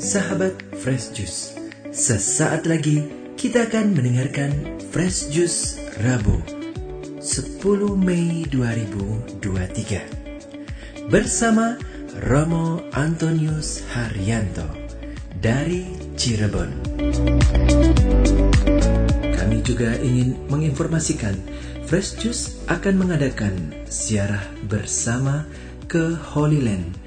Sahabat Fresh Juice, sesaat lagi kita akan mendengarkan Fresh Juice Rabu 10 Mei 2023 bersama Romo Antonius Haryanto dari Cirebon. Kami juga ingin menginformasikan Fresh Juice akan mengadakan siarah bersama ke Holy Land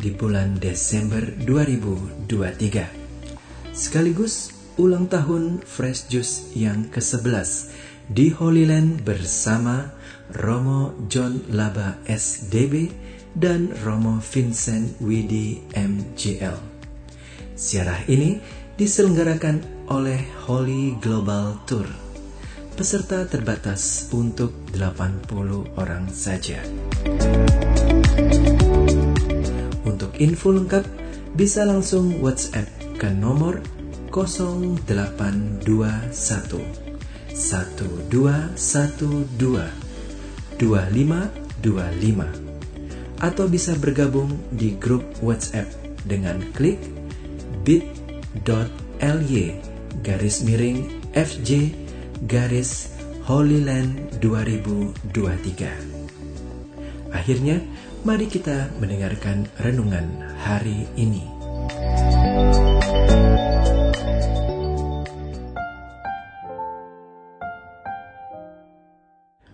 di bulan Desember 2023. Sekaligus ulang tahun Fresh Juice yang ke-11 di Holy Land bersama Romo John Laba SDB dan Romo Vincent Widi MGL. Siarah ini diselenggarakan oleh Holy Global Tour. Peserta terbatas untuk 80 orang saja. Untuk info lengkap bisa langsung WhatsApp ke nomor 0821 1212 2525 atau bisa bergabung di grup WhatsApp dengan klik bit.ly garis miring FJ garis Holyland 2023. Akhirnya, mari kita mendengarkan renungan hari ini.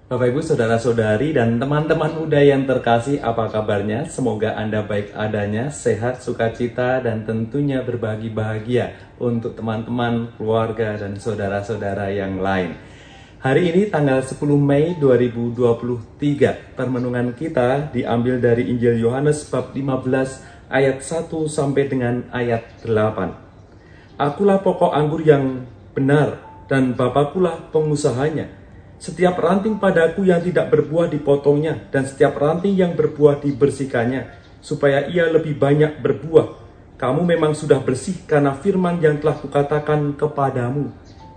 Bapak Ibu, Saudara-saudari, dan teman-teman muda yang terkasih, apa kabarnya? Semoga Anda baik adanya, sehat, sukacita, dan tentunya berbagi bahagia untuk teman-teman, keluarga, dan saudara-saudara yang lain. Hari ini tanggal 10 Mei 2023, permenungan kita diambil dari Injil Yohanes bab 15 ayat 1 sampai dengan ayat 8. Akulah pokok anggur yang benar dan Bapakulah pengusahanya. Setiap ranting padaku yang tidak berbuah dipotongnya, dan setiap ranting yang berbuah dibersihkannya, supaya ia lebih banyak berbuah. Kamu memang sudah bersih karena firman yang telah kukatakan kepadamu.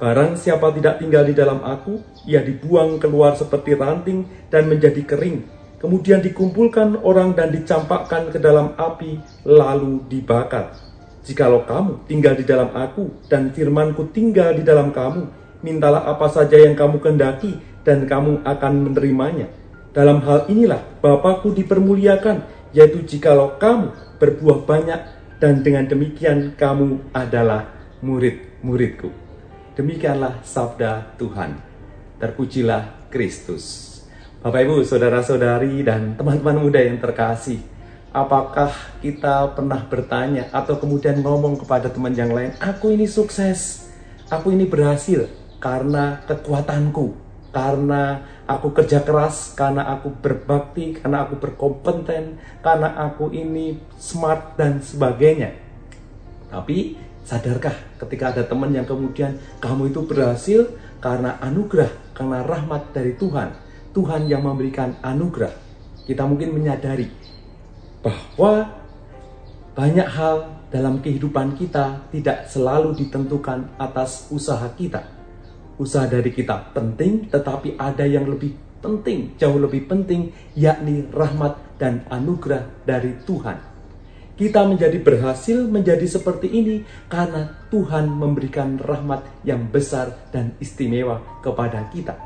Barang siapa tidak tinggal di dalam aku, ia dibuang keluar seperti ranting dan menjadi kering. Kemudian dikumpulkan orang dan dicampakkan ke dalam api, lalu dibakar. Jikalau kamu tinggal di dalam aku dan firmanku tinggal di dalam kamu, mintalah apa saja yang kamu kendaki dan kamu akan menerimanya. Dalam hal inilah Bapakku dipermuliakan, yaitu jikalau kamu berbuah banyak dan dengan demikian kamu adalah murid-muridku. Demikianlah sabda Tuhan. Terpujilah Kristus. Bapak Ibu, saudara-saudari dan teman-teman muda yang terkasih, apakah kita pernah bertanya atau kemudian ngomong kepada teman yang lain, aku ini sukses, aku ini berhasil, karena kekuatanku, karena aku kerja keras, karena aku berbakti, karena aku berkompeten, karena aku ini smart dan sebagainya. Tapi sadarkah ketika ada teman yang kemudian kamu itu berhasil karena anugerah, karena rahmat dari Tuhan. Tuhan yang memberikan anugerah. Kita mungkin menyadari bahwa banyak hal dalam kehidupan kita tidak selalu ditentukan atas usaha kita usaha dari kita penting, tetapi ada yang lebih penting, jauh lebih penting, yakni rahmat dan anugerah dari Tuhan. Kita menjadi berhasil menjadi seperti ini karena Tuhan memberikan rahmat yang besar dan istimewa kepada kita.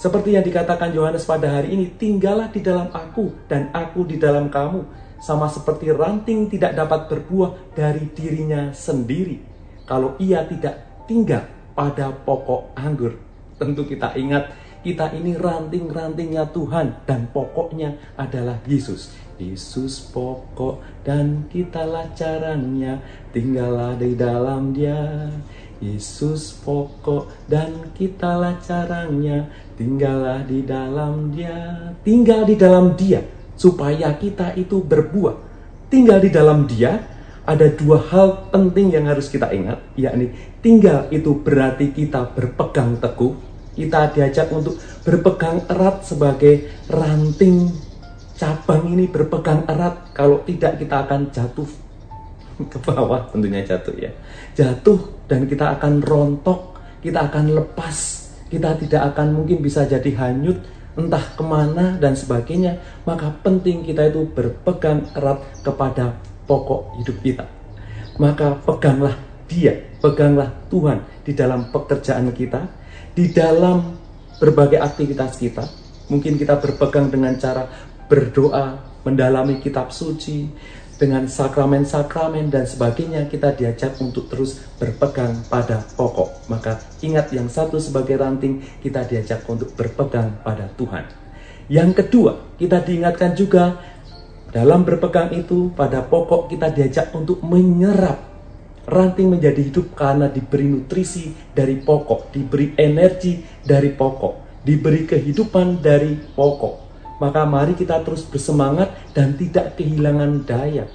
Seperti yang dikatakan Yohanes pada hari ini, tinggallah di dalam aku dan aku di dalam kamu. Sama seperti ranting tidak dapat berbuah dari dirinya sendiri. Kalau ia tidak tinggal pada pokok anggur. Tentu kita ingat, kita ini ranting-rantingnya Tuhan dan pokoknya adalah Yesus. Yesus pokok dan kitalah caranya, tinggallah di dalam dia. Yesus pokok dan kitalah caranya, tinggallah di dalam dia. Tinggal di dalam dia, supaya kita itu berbuah. Tinggal di dalam dia ada dua hal penting yang harus kita ingat, yakni tinggal itu berarti kita berpegang teguh, kita diajak untuk berpegang erat sebagai ranting cabang ini berpegang erat, kalau tidak kita akan jatuh ke bawah. Tentunya jatuh ya. Jatuh dan kita akan rontok, kita akan lepas, kita tidak akan mungkin bisa jadi hanyut entah ke mana dan sebagainya, maka penting kita itu berpegang erat kepada pokok hidup kita. Maka peganglah dia, peganglah Tuhan di dalam pekerjaan kita, di dalam berbagai aktivitas kita. Mungkin kita berpegang dengan cara berdoa, mendalami kitab suci, dengan sakramen-sakramen dan sebagainya kita diajak untuk terus berpegang pada pokok. Maka ingat yang satu sebagai ranting kita diajak untuk berpegang pada Tuhan. Yang kedua, kita diingatkan juga dalam berpegang itu pada pokok kita diajak untuk menyerap ranting menjadi hidup karena diberi nutrisi dari pokok, diberi energi dari pokok, diberi kehidupan dari pokok maka mari kita terus bersemangat dan tidak kehilangan daya.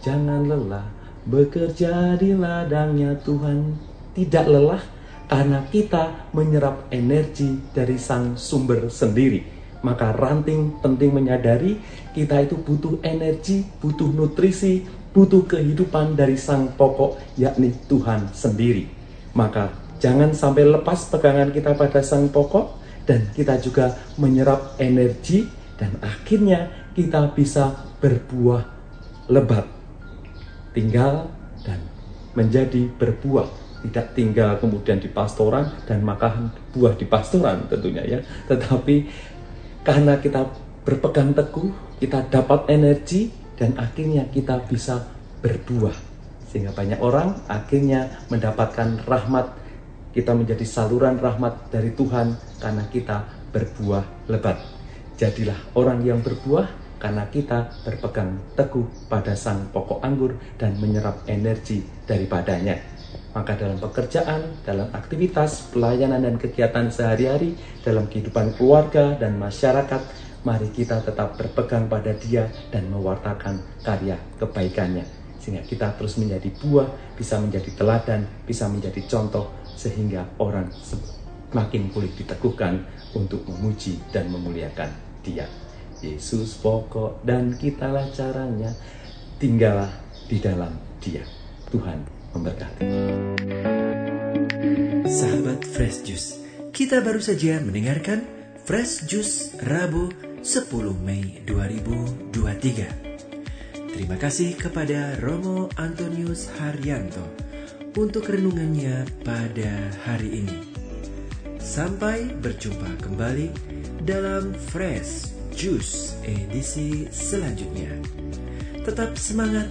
Jangan lelah bekerja di ladangnya Tuhan. Tidak lelah karena kita menyerap energi dari sang sumber sendiri. Maka ranting penting menyadari kita itu butuh energi, butuh nutrisi, butuh kehidupan dari sang pokok yakni Tuhan sendiri. Maka jangan sampai lepas pegangan kita pada sang pokok, dan kita juga menyerap energi dan akhirnya kita bisa berbuah lebat. Tinggal dan menjadi berbuah. Tidak tinggal kemudian di pastoran dan makan buah di pastoran tentunya ya. Tetapi karena kita berpegang teguh kita dapat energi dan akhirnya kita bisa berbuah sehingga banyak orang akhirnya mendapatkan rahmat kita menjadi saluran rahmat dari Tuhan karena kita berbuah lebat. Jadilah orang yang berbuah karena kita berpegang teguh pada sang pokok anggur dan menyerap energi daripadanya. Maka dalam pekerjaan, dalam aktivitas, pelayanan dan kegiatan sehari-hari, dalam kehidupan keluarga dan masyarakat, mari kita tetap berpegang pada dia dan mewartakan karya kebaikannya. Sehingga kita terus menjadi buah, bisa menjadi teladan, bisa menjadi contoh sehingga orang semakin boleh diteguhkan untuk memuji dan memuliakan Dia. Yesus pokok dan kitalah caranya, tinggallah di dalam Dia. Tuhan memberkati. Sahabat Fresh Juice, kita baru saja mendengarkan Fresh Juice Rabu 10 Mei 2023. Terima kasih kepada Romo Antonius Haryanto untuk renungannya pada hari ini. Sampai berjumpa kembali dalam Fresh Juice edisi selanjutnya. Tetap semangat,